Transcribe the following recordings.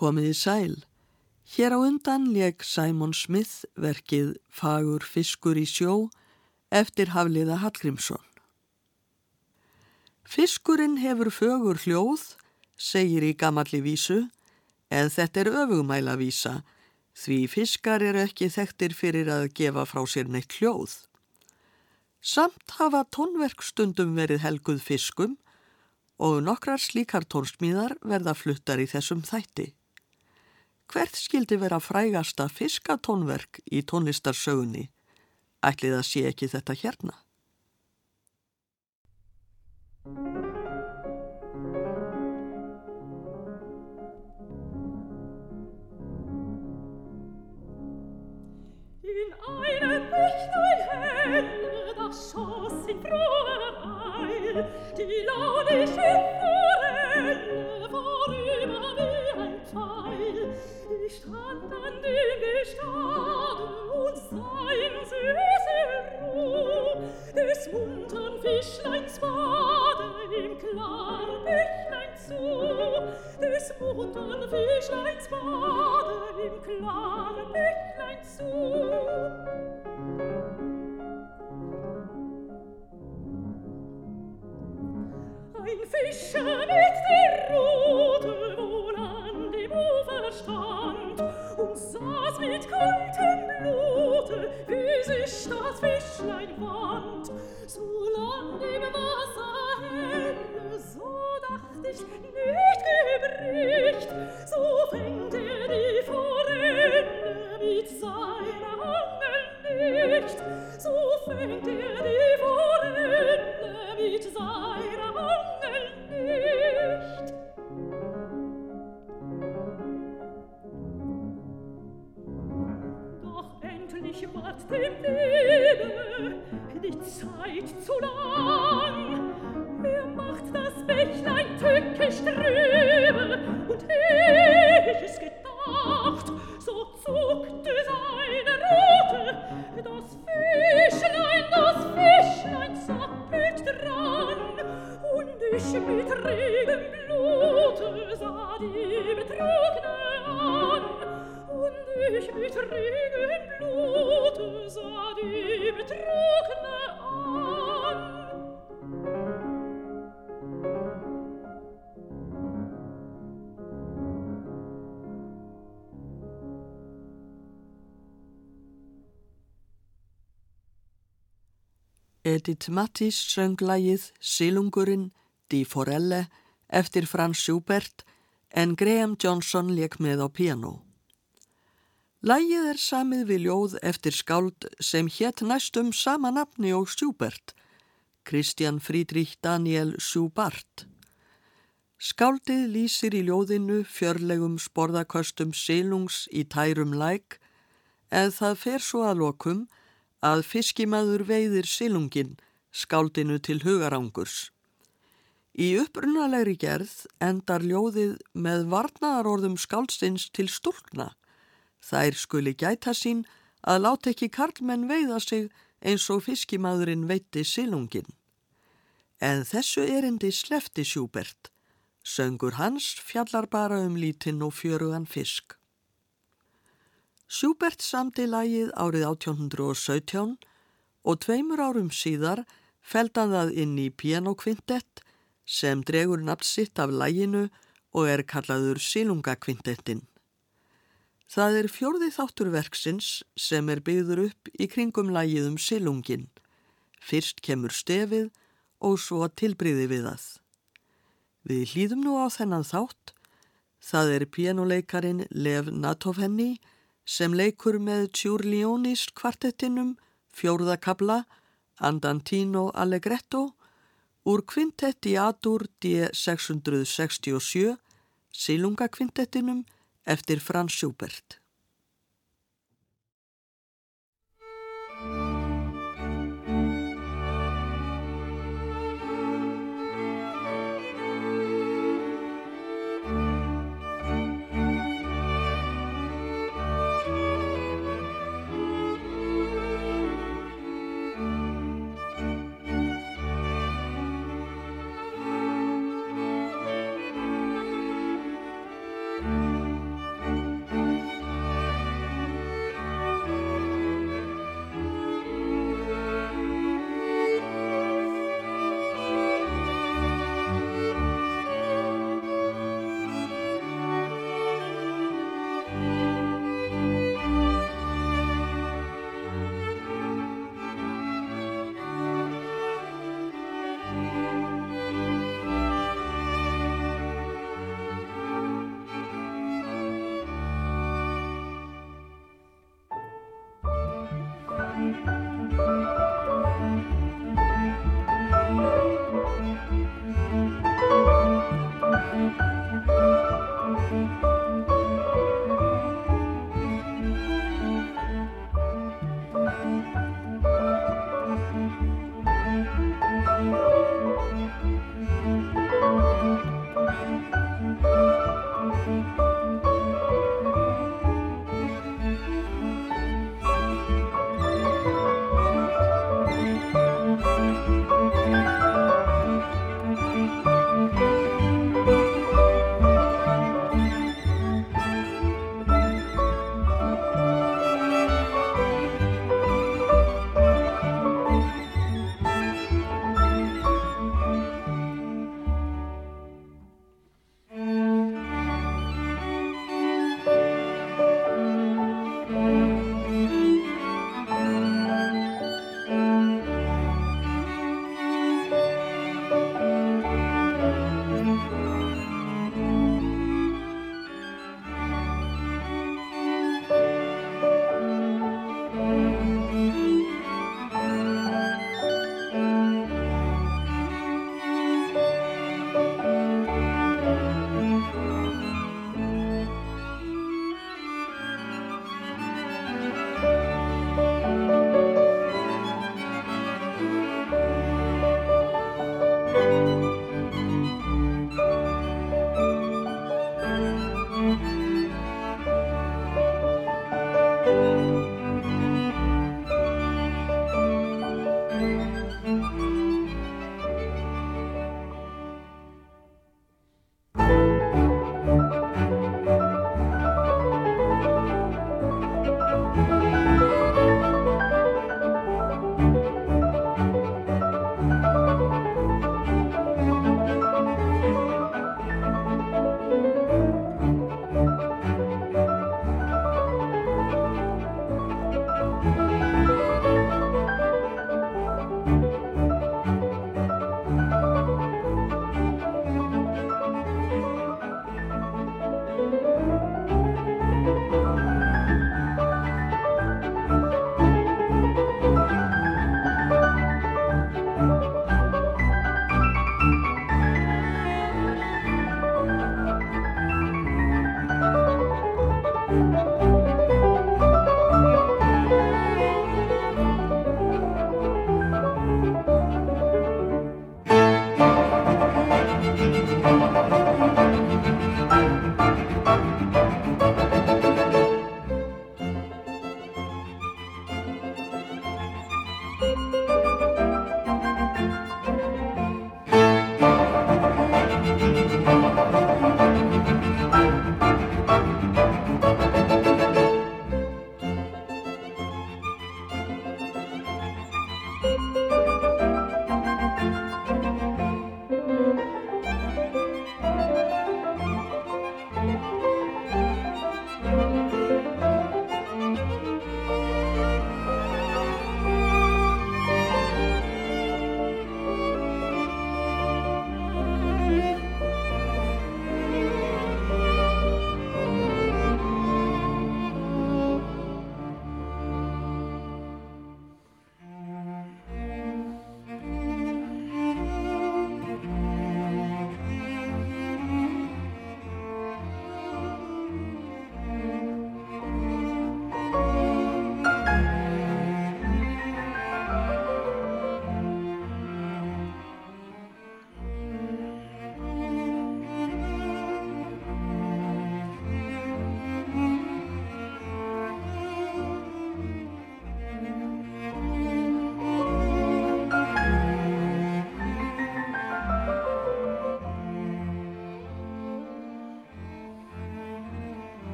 Komiði sæl. Hér á undan leg Simon Smith verkið Fagur fiskur í sjó eftir Hafliða Hallgrímsson. Fiskurinn hefur fögur hljóð, segir í gamalli vísu, en þetta er öfugmæla vísa, því fiskar eru ekki þekktir fyrir að gefa frá sér neitt hljóð. Samt hafa tónverkstundum verið helguð fiskum og nokkrar slíkar tónsmíðar verða fluttar í þessum þætti. Hvert skildi vera frægasta fiskatónverk í tónlistarsögunni? Ætlið að sé ekki þetta hérna? soon. Edith Mattis söng lagið Silungurinn, Di Forelle eftir Franz Schubert en Graham Johnson leik með á piano. Lagið er samið við ljóð eftir skáld sem hétt næstum sama nafni og Schubert, Christian Friedrich Daniel Schubart. Skáldið lýsir í ljóðinu fjörlegum sporðaköstum silungs í tærum læk eða það fer svo að lokum að fiskimaður veiðir silungin skáldinu til hugarangurs. Í upprunalegri gerð endar ljóðið með varnaðarorðum skáldsins til stúlna. Þær skuli gæta sín að láta ekki karlmenn veiða sig eins og fiskimaðurinn veitti silungin. En þessu erindi slefti Sjúbert. Söngur hans fjallar bara um lítinn og fjörugan fisk. Sjúbert samti lagið árið 1817 og tveimur árum síðar feldan það inn í pianokvintett sem dregur nafnsitt af laginu og er kallaður Silungakvintettin. Það er fjórði þáttur verksins sem er byggður upp í kringum lagið um Silungin. Fyrst kemur stefið og svo tilbriði við það. Við hlýðum nú á þennan þátt. Það er pianoleikarin Lev Natovhenni sem leikur með Tjúrljónist kvartettinum, fjórðakabla, Andantino Allegretto, úr kvintetti Adur D667, Silungakvintettinum eftir Franz Schubert.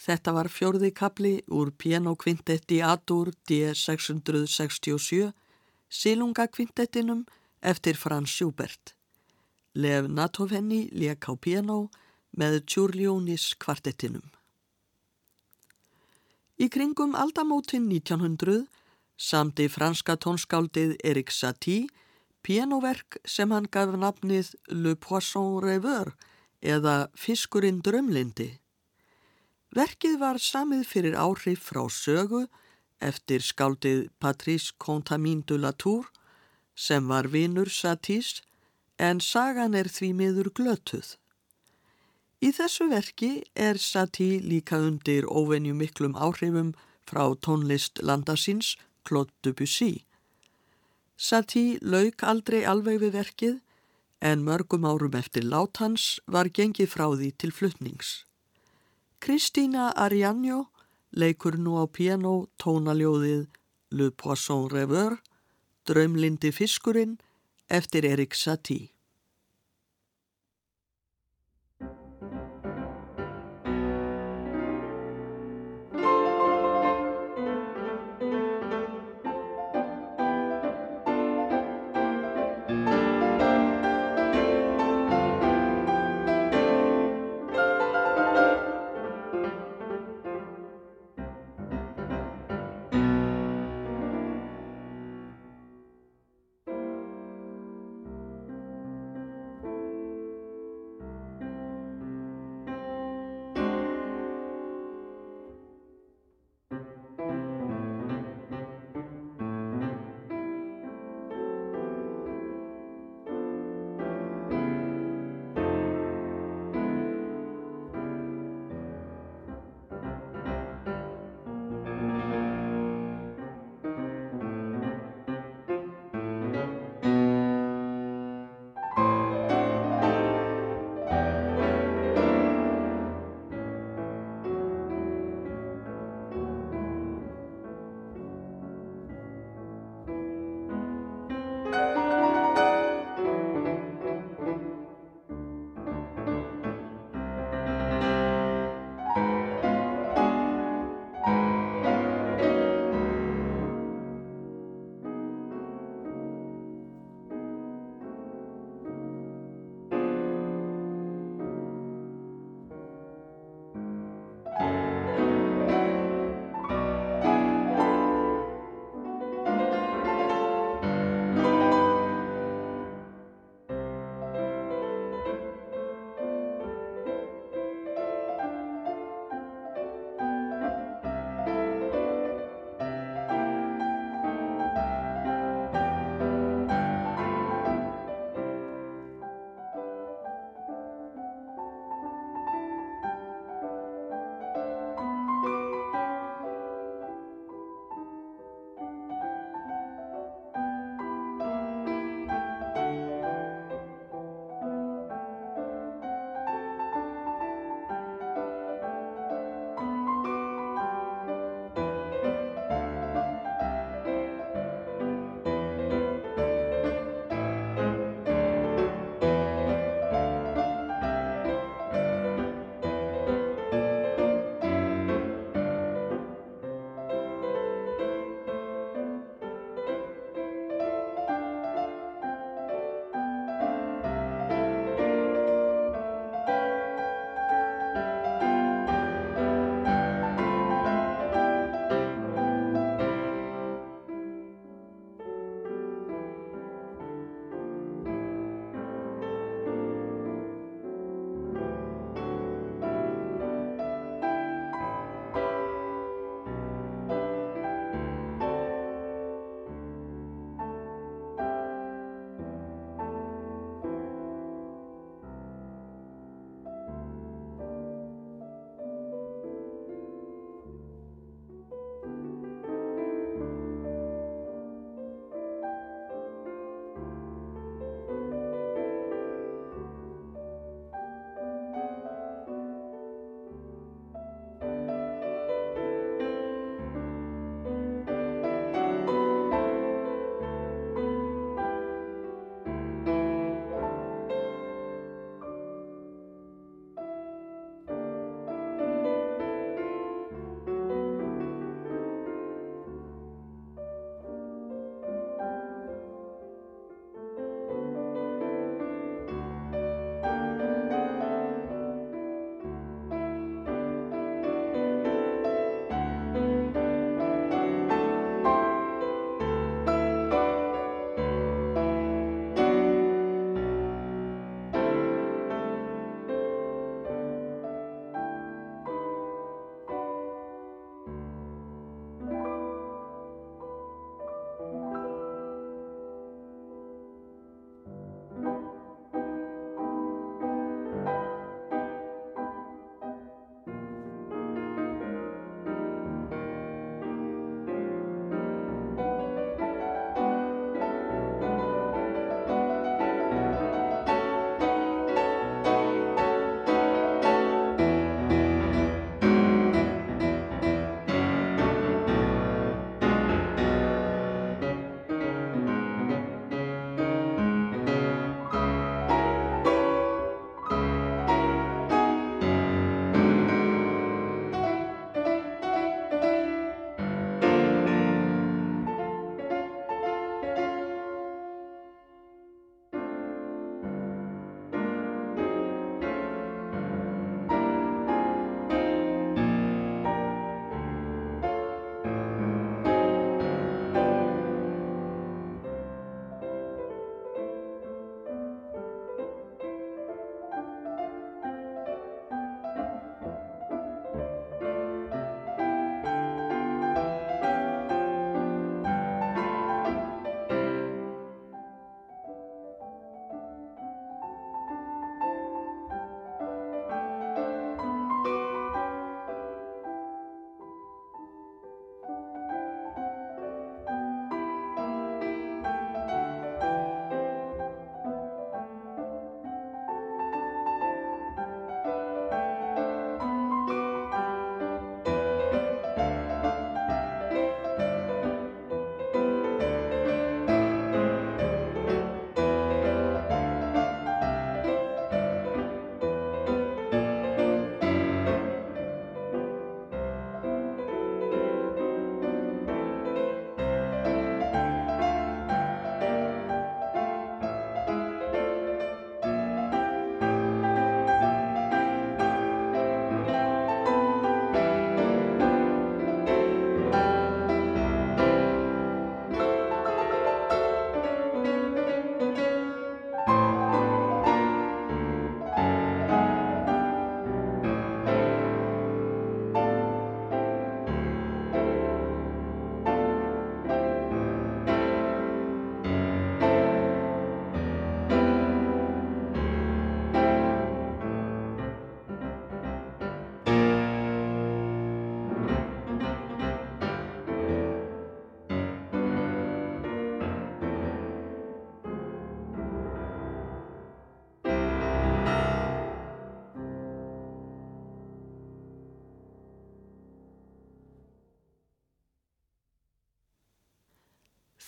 Þetta var fjörði kapli úr pianokvintetti Adur D667, Silungakvintettinum eftir Frans Schubert. Lev Natovenni lék á piano með Tjúrljónis kvartettinum. Í kringum aldamótin 1900 samti franska tónskáldið Erik Satie pianoverk sem hann gaf nafnið Le Poisson Rêveur eða Fiskurinn drömlindi. Verkið var samið fyrir áhrif frá sögu eftir skáldið Patrice Contamine de la Tour sem var vinur Satís en sagan er því miður glötuð. Í þessu verki er Satí líka undir óvenju miklum áhrifum frá tónlist landasins Claude Debussy. Satí lauk aldrei alveg við verkið en mörgum árum eftir látans var gengið frá því til fluttnings. Kristína Arianjo leikur nú á piano tónaljóðið Le Poisson Rêveur, Drömlindi fiskurinn eftir Erik Satie.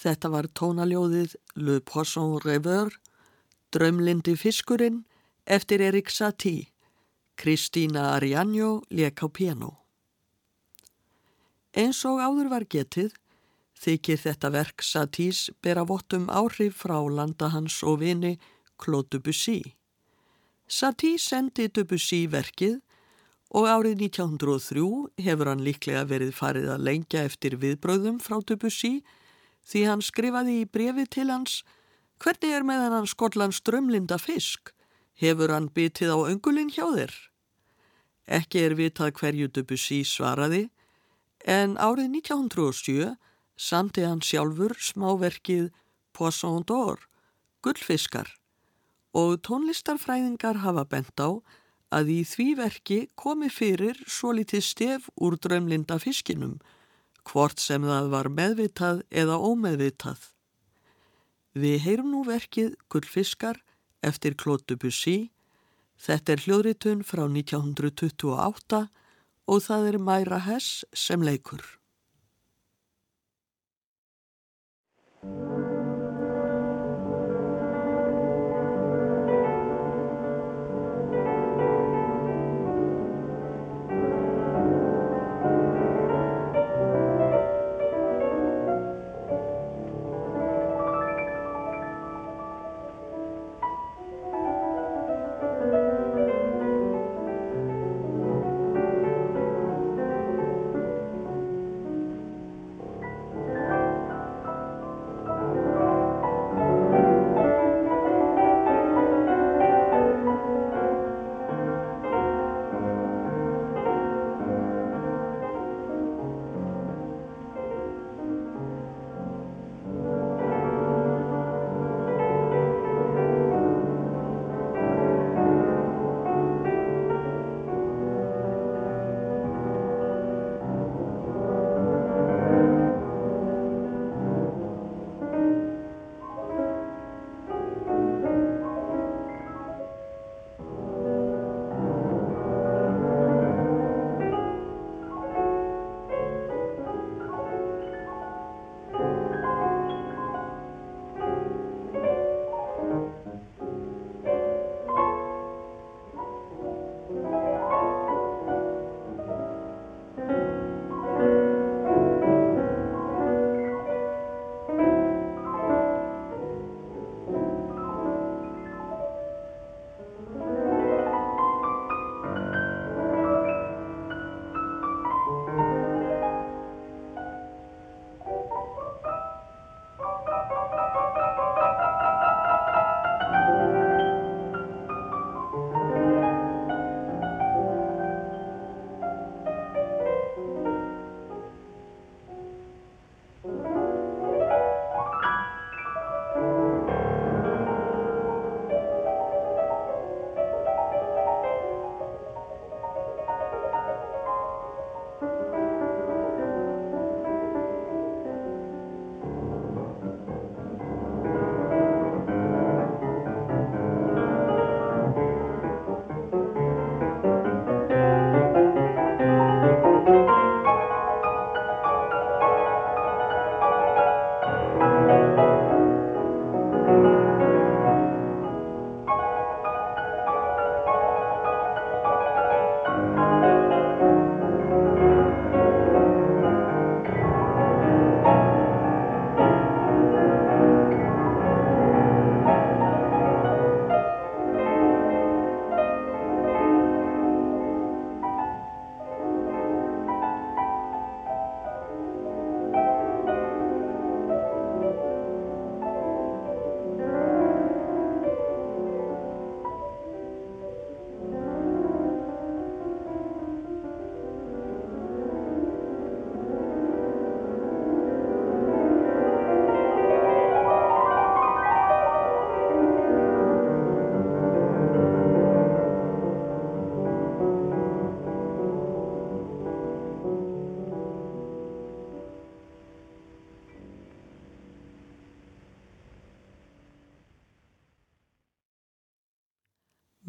Þetta var tónaljóðið Le Poisson Rêveur, Drömlindi fiskurinn eftir Erik Satie. Kristína Arianjó leik á piano. Eins og áður var getið þykir þetta verk Satís bera vottum áhrif frá landa hans og vini Claude Debussy. Satie sendi Debussy verkið og árið 1903 hefur hann líklega verið farið að lengja eftir viðbröðum frá Debussy því hann skrifaði í brefi til hans hvernig er með hann Skotlands drömlinda fisk? Hefur hann bitið á öngulinn hjá þér? Ekki er vitað hverju Debussy svaraði en árið 1907 samti hann sjálfur smáverkið Poisson d'Or, gullfiskar og tónlistarfræðingar hafa bent á að í því verki komi fyrir svo litið stef úr drömlinda fiskinum, hvort sem það var meðvitað eða ómeðvitað. Við heyrum nú verkið Gullfiskar eftir Claude Debussy. Þetta er hljóðritun frá 1928 og það er Mæra Hess sem leikur.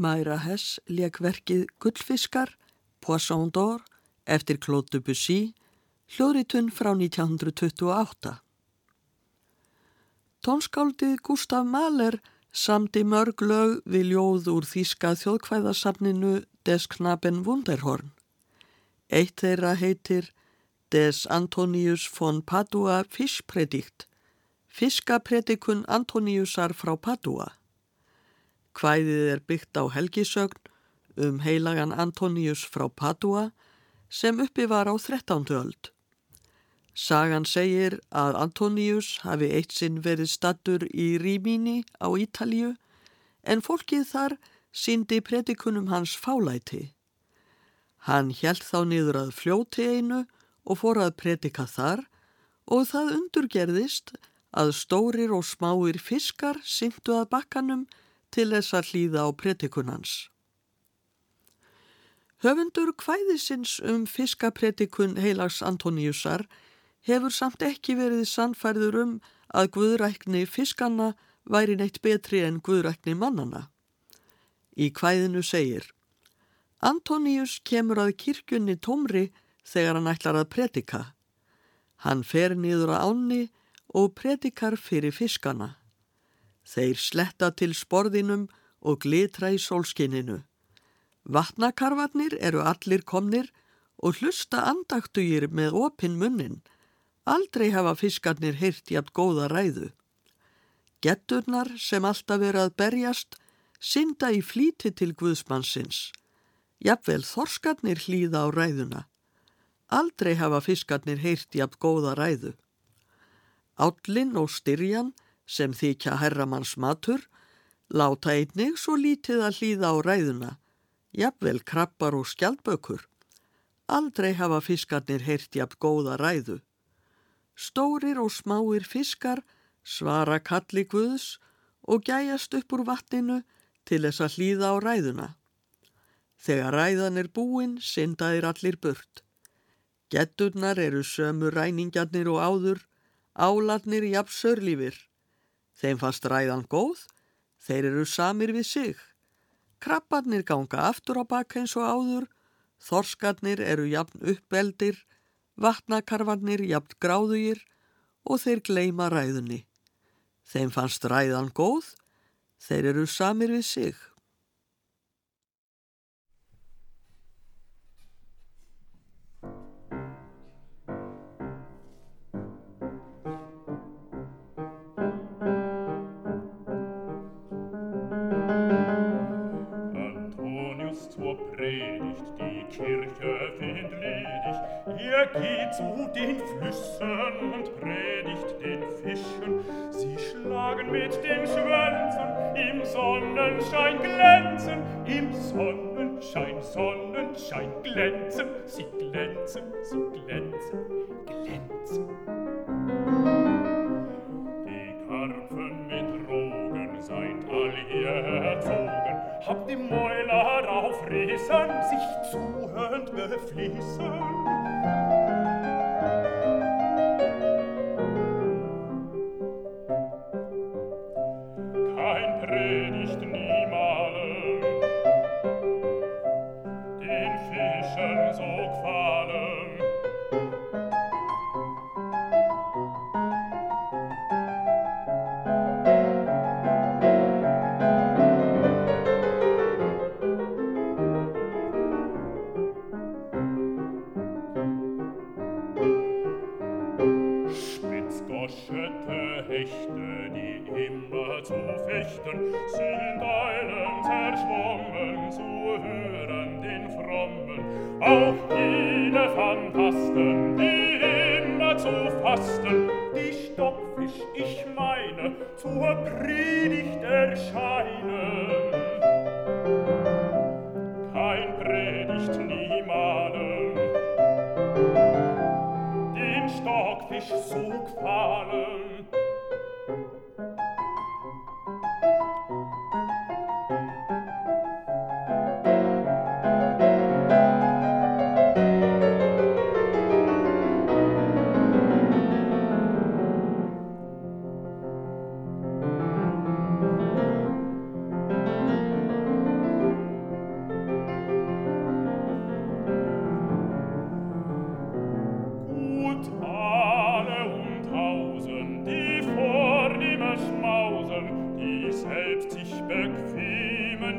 Mæra Hess leik verkið Gullfiskar, Poisson d'Or, eftir Claude Debussy, hljóðritun frá 1928. Tónskáldið Gustaf Mahler samti mörg lög við ljóð úr þýska þjóðkvæðasafninu Des Knaben Wunderhorn. Eitt þeirra heitir Des Antonius von Padua Fischpredikt, Fiskapredikun Antoniusar frá Padua. Hvæðið er byggt á helgisögn um heilagan Antonius frá Padua sem uppi var á 13. öld. Sagan segir að Antonius hafi eitt sinn verið stattur í Rímini á Ítalju en fólkið þar síndi predikunum hans fálæti. Hann hjælt þá niður að fljóti einu og fór að predika þar og það undurgerðist að stórir og smáir fiskar syndu að bakkanum til þess að hlýða á predikunans. Höfundur kvæðisins um fiskapredikun heilags Antoniusar hefur samt ekki verið sannfærður um að guðrækni fiskanna væri neitt betri en guðrækni mannana. Í kvæðinu segir Antonius kemur að kirkjunni tómri þegar hann ætlar að predika. Hann fer niður að ánni og predikar fyrir fiskana. Þeir sletta til sporðinum og glitra í sólskinninu. Vatnakarvarnir eru allir komnir og hlusta andaktugir með opin munnin Aldrei hafa fiskarnir heyrt jægt góða ræðu. Getturnar sem alltaf verið að berjast synda í flíti til Guðsmannsins. Jafnvel þorskarnir hlýða á ræðuna. Aldrei hafa fiskarnir heyrt jægt góða ræðu. Állin og styrjan sem þykja herramanns matur láta einnig svo lítið að hlýða á ræðuna. Jafnvel krabbar og skjaldbökur. Aldrei hafa fiskarnir heyrt jægt góða ræðu. Stórir og smáir fiskar svara kalli guðs og gæjast upp úr vatninu til þess að hlýða á ræðuna. Þegar ræðan er búinn, syndaðir allir burt. Getturnar eru sömu ræningjarnir og áður, áladnir jafn sörlífir. Þeim fast ræðan góð, þeir eru samir við sig. Krabbarnir ganga aftur á baka eins og áður, þorskarnir eru jafn uppveldir, vatnakarfarnir jafn gráðugir og þeir gleima ræðunni. Þeim fannst ræðan góð, þeir eru samir við sig. er geht zu den Flüssen und predigt den Fischen. Sie schlagen mit den Schwänzen, im Sonnenschein glänzen, im Sonnenschein, Sonnenschein glänzen. Sie glänzen, sie glänzen, glänzen. Die Karpfen mit Rogen seid all ihr erzogen, habt die Mäuler auf Riesen, sich zuhörend befließen. Thank you.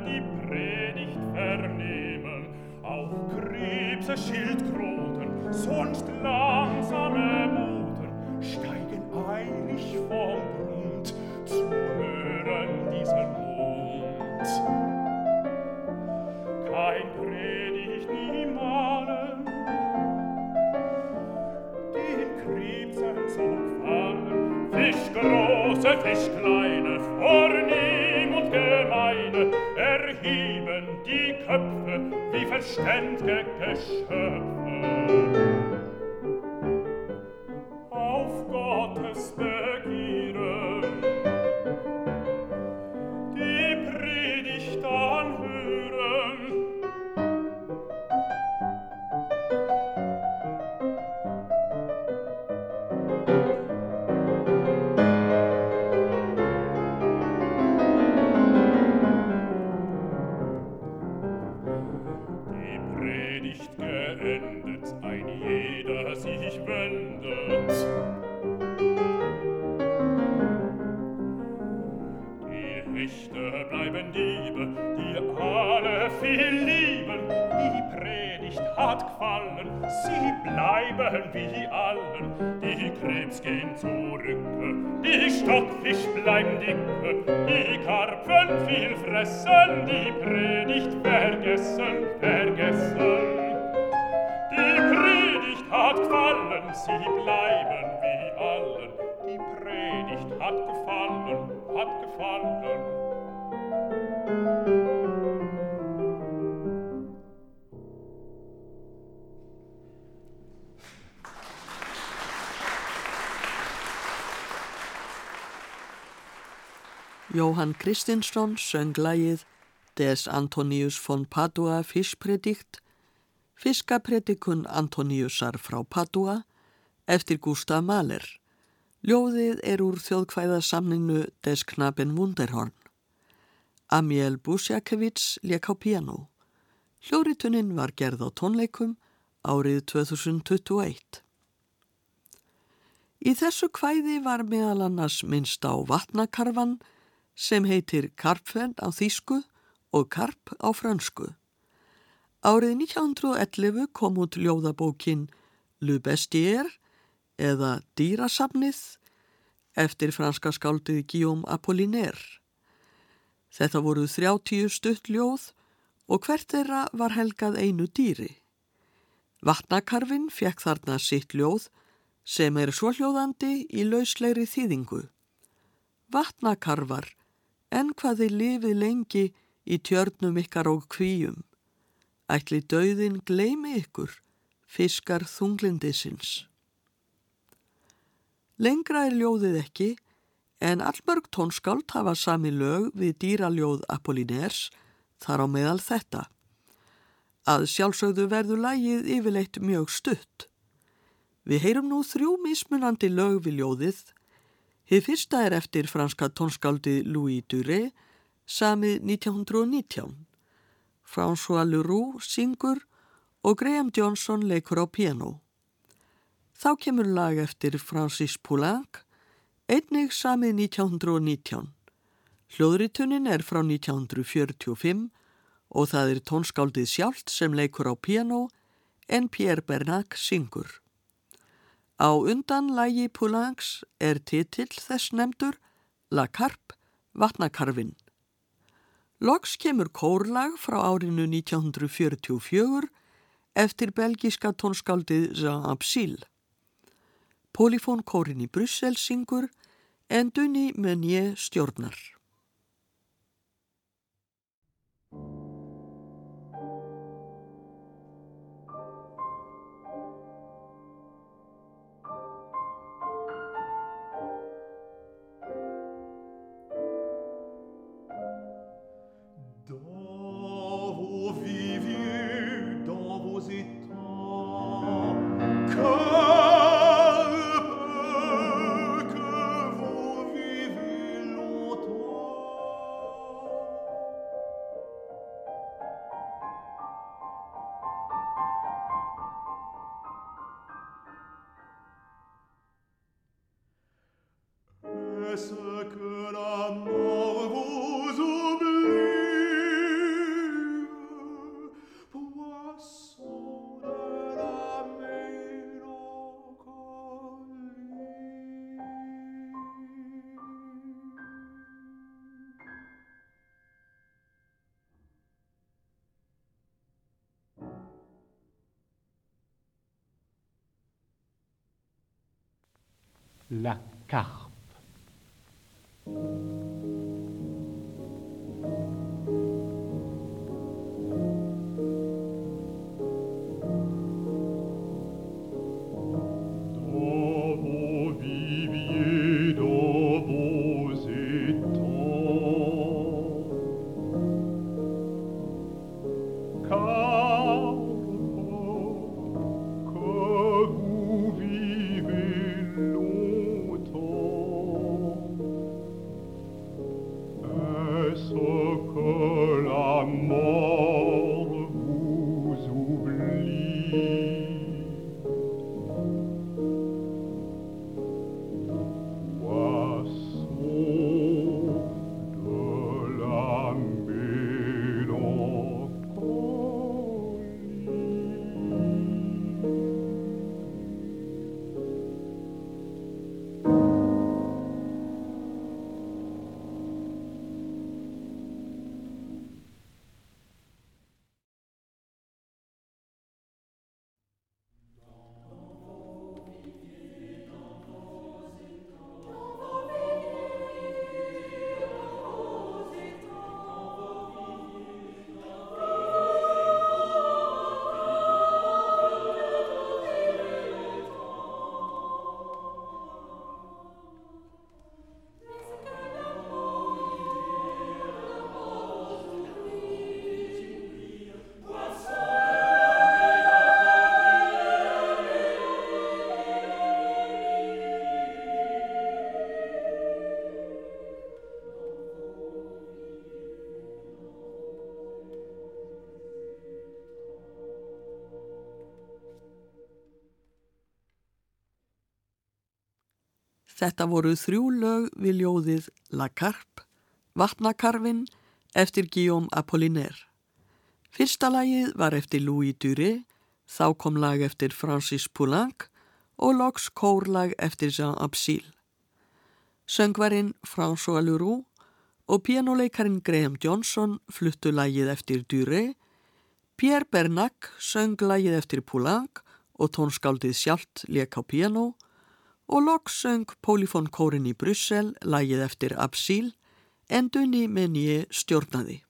die Predigt vernehmen, auch Krebse, Schildkröten, sonst langsame Muten steigen eilig vom Grund zu hören. verständige Geschöpfe. Jóhann Kristinsson söng lagið Des Antonius von Padua fiskpredikt, fiskapredikun Antoniusar frá Padua eftir Gustaf Mahler. Ljóðið er úr þjóðkvæðasamninu Des Knaben Wunderhorn. Amiel Busjakevits lék á piano. Hljórituninn var gerð á tónleikum árið 2021. Í þessu kvæði var meðal annars minnst á vatnakarfan sem heitir Karpfen á þýsku og Karp á fransku. Árið 1911 kom út ljóðabókin Le Bestiaire eða Dýrasafnið eftir franska skáldið Guillaume Apollinaire. Þetta voru 30 stutt ljóð og hvert þeirra var helgað einu dýri. Vatnakarfin fekk þarna sitt ljóð sem er svohljóðandi í lauslegri þýðingu. Vatnakarfar, en hvað þið lifið lengi í tjörnum ykkar og kvíum. Ætli dauðin gleimi ykkur, fiskar þunglindisins. Lengra er ljóðið ekki, en allmörg tónskáld hafa sami lög við dýraljóð Apolliners þar á meðal þetta. Að sjálfsögðu verður lægið yfirleitt mjög stutt. Við heyrum nú þrjú mismunandi lög við ljóðið. Hið fyrsta er eftir franska tónskáldið Louis Duré, samið 1919. François Leroux syngur og Graham Johnson leikur á piano. Þá kemur lag eftir Francis Poulenc, einnig samið 1919. Hljóðritunin er frá 1945 og það er tónskáldið sjálft sem leikur á piano en Pierre Bernac syngur. Á undan lagi Poulencs er titill þess nefndur La Carpe, vatnakarfin. Loks kemur kórlag frá árinu 1944 eftir belgiska tónskáldið Jean Absil. Polifónkórin í Brussel syngur en Dunni Meunier stjórnar. La carpe. Þetta voru þrjú lög við ljóðið La Carpe, Vatnakarfin, eftir Guillaume Apollinaire. Fyrsta lagið var eftir Louis Duré, þá kom lag eftir Francis Poulenc og loks kórlag eftir Jean Absil. Söngvarinn François Leroux og pianoleikarin Graham Johnson fluttu lagið eftir Duré, Pierre Bernac söng lagið eftir Poulenc og tónskáldið sjálft leik á piano og loks söng Pólifón Kórin í Bryssel lagið eftir Absíl en Dunni með nýju stjórnaði.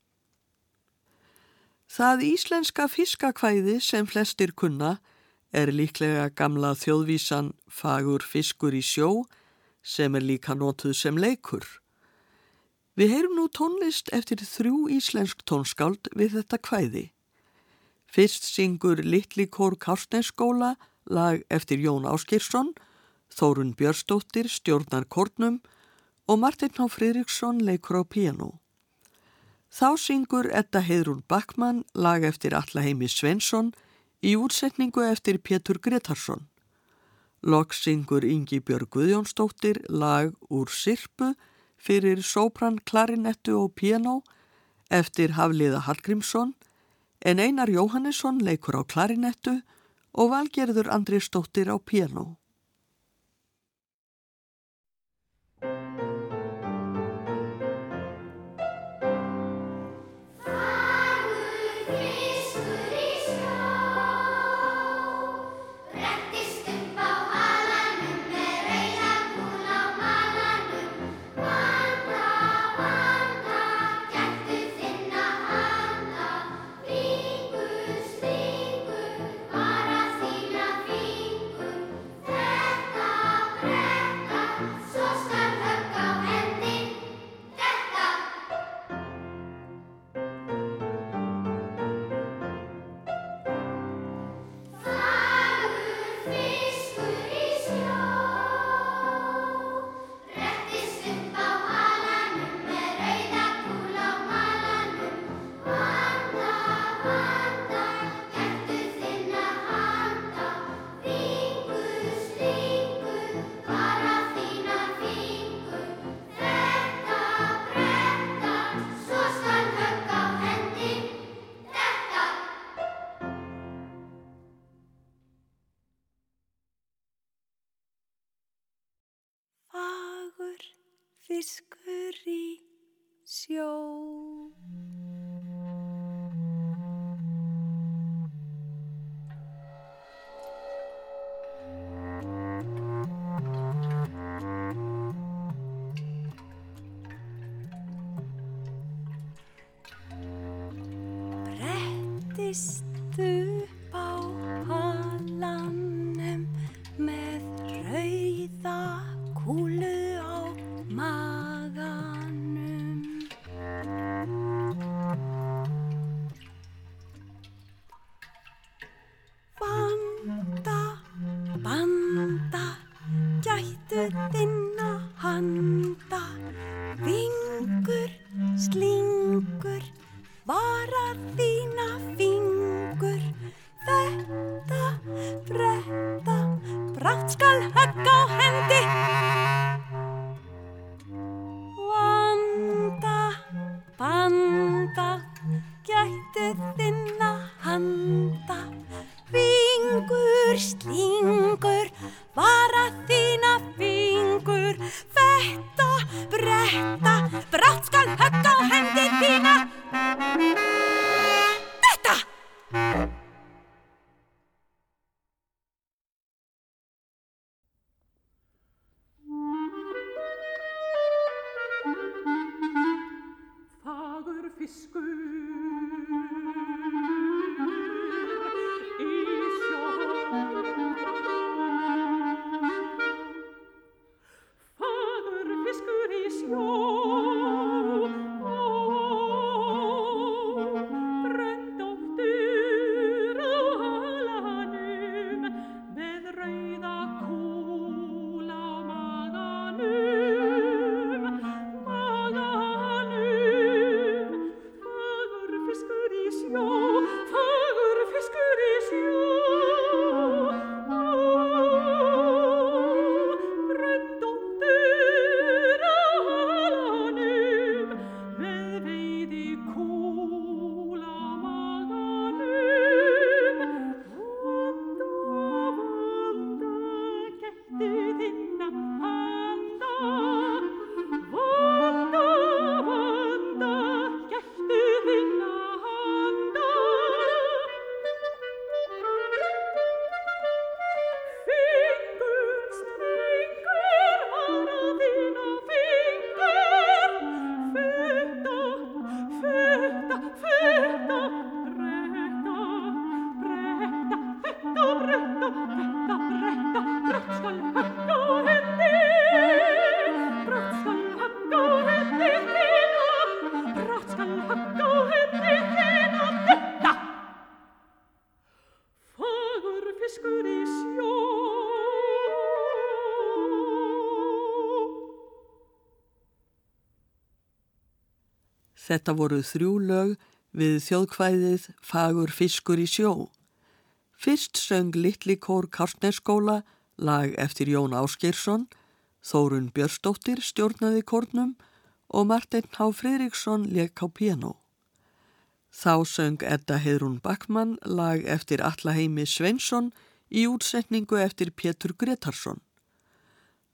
Það íslenska fiskakvæði sem flestir kunna er líklega gamla þjóðvísan Fagur fiskur í sjó sem er líka nótuð sem leikur. Við heyrum nú tónlist eftir þrjú íslensk tónskáld við þetta kvæði. Fyrst syngur Littli Kór Kárstensskóla lag eftir Jón Áskirsson Þórun Björnsdóttir stjórnar kórnum og Martin H. Fridriksson leikur á piano. Þá syngur Edda Heidrún Backmann lag eftir Allaheimi Svensson í útsetningu eftir Pétur Gretarsson. Lokk syngur Ingi Björg Guðjónsdóttir lag úr Sirpu fyrir sopran, klarinettu og piano eftir Hafliða Hallgrímsson en Einar Jóhannesson leikur á klarinettu og Valgerður Andrisdóttir á piano. varar ti. Þetta voru þrjú lög við þjóðkvæðið Fagur fiskur í sjó. Fyrst söng Littli kór Karsneskóla lag eftir Jón Áskeirsson, Þórun Björstóttir stjórnaði kórnum og Martin H. Fridriksson leik á piano. Þá söng Edda Heidrún Backmann lag eftir Allaheimi Sveinsson í útsetningu eftir Pétur Gretarsson.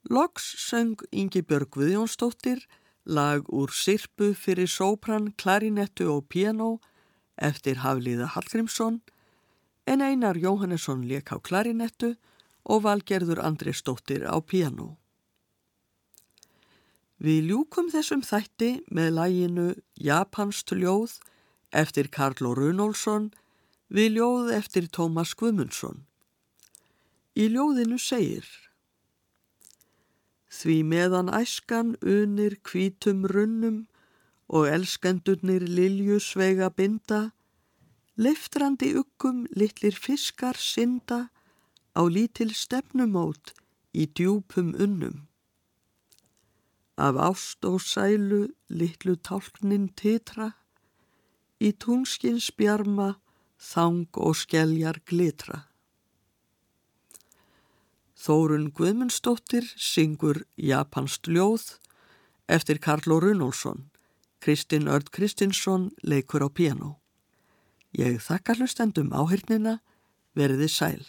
Loks söng Ingi Björg Viðjónsdóttir lag úr Sirpu fyrir sópran, klarinettu og piano eftir Hafliða Hallgrímsson en Einar Jóhannesson leik á klarinettu og Valgerður Andrisdóttir á piano. Við ljúkum þessum þætti með læginu Japanst ljóð eftir Karlo Runolfsson við ljóð eftir Tómas Gumundsson. Í ljóðinu segir Því meðan æskan unir kvítum runnum og elskendurnir liljusveiga binda, leftrandi ukkum litlir fiskar synda á lítil stefnumót í djúpum unnum. Af ást og sælu litlu tálknin titra, í túnskins bjarma þang og skelljar glitra. Þórun Guðmundsdóttir syngur Japanst ljóð eftir Karlo Runolfsson. Kristinn Örd Kristinsson leikur á piano. Ég þakka hlustendum áhyrnina, verði sæl.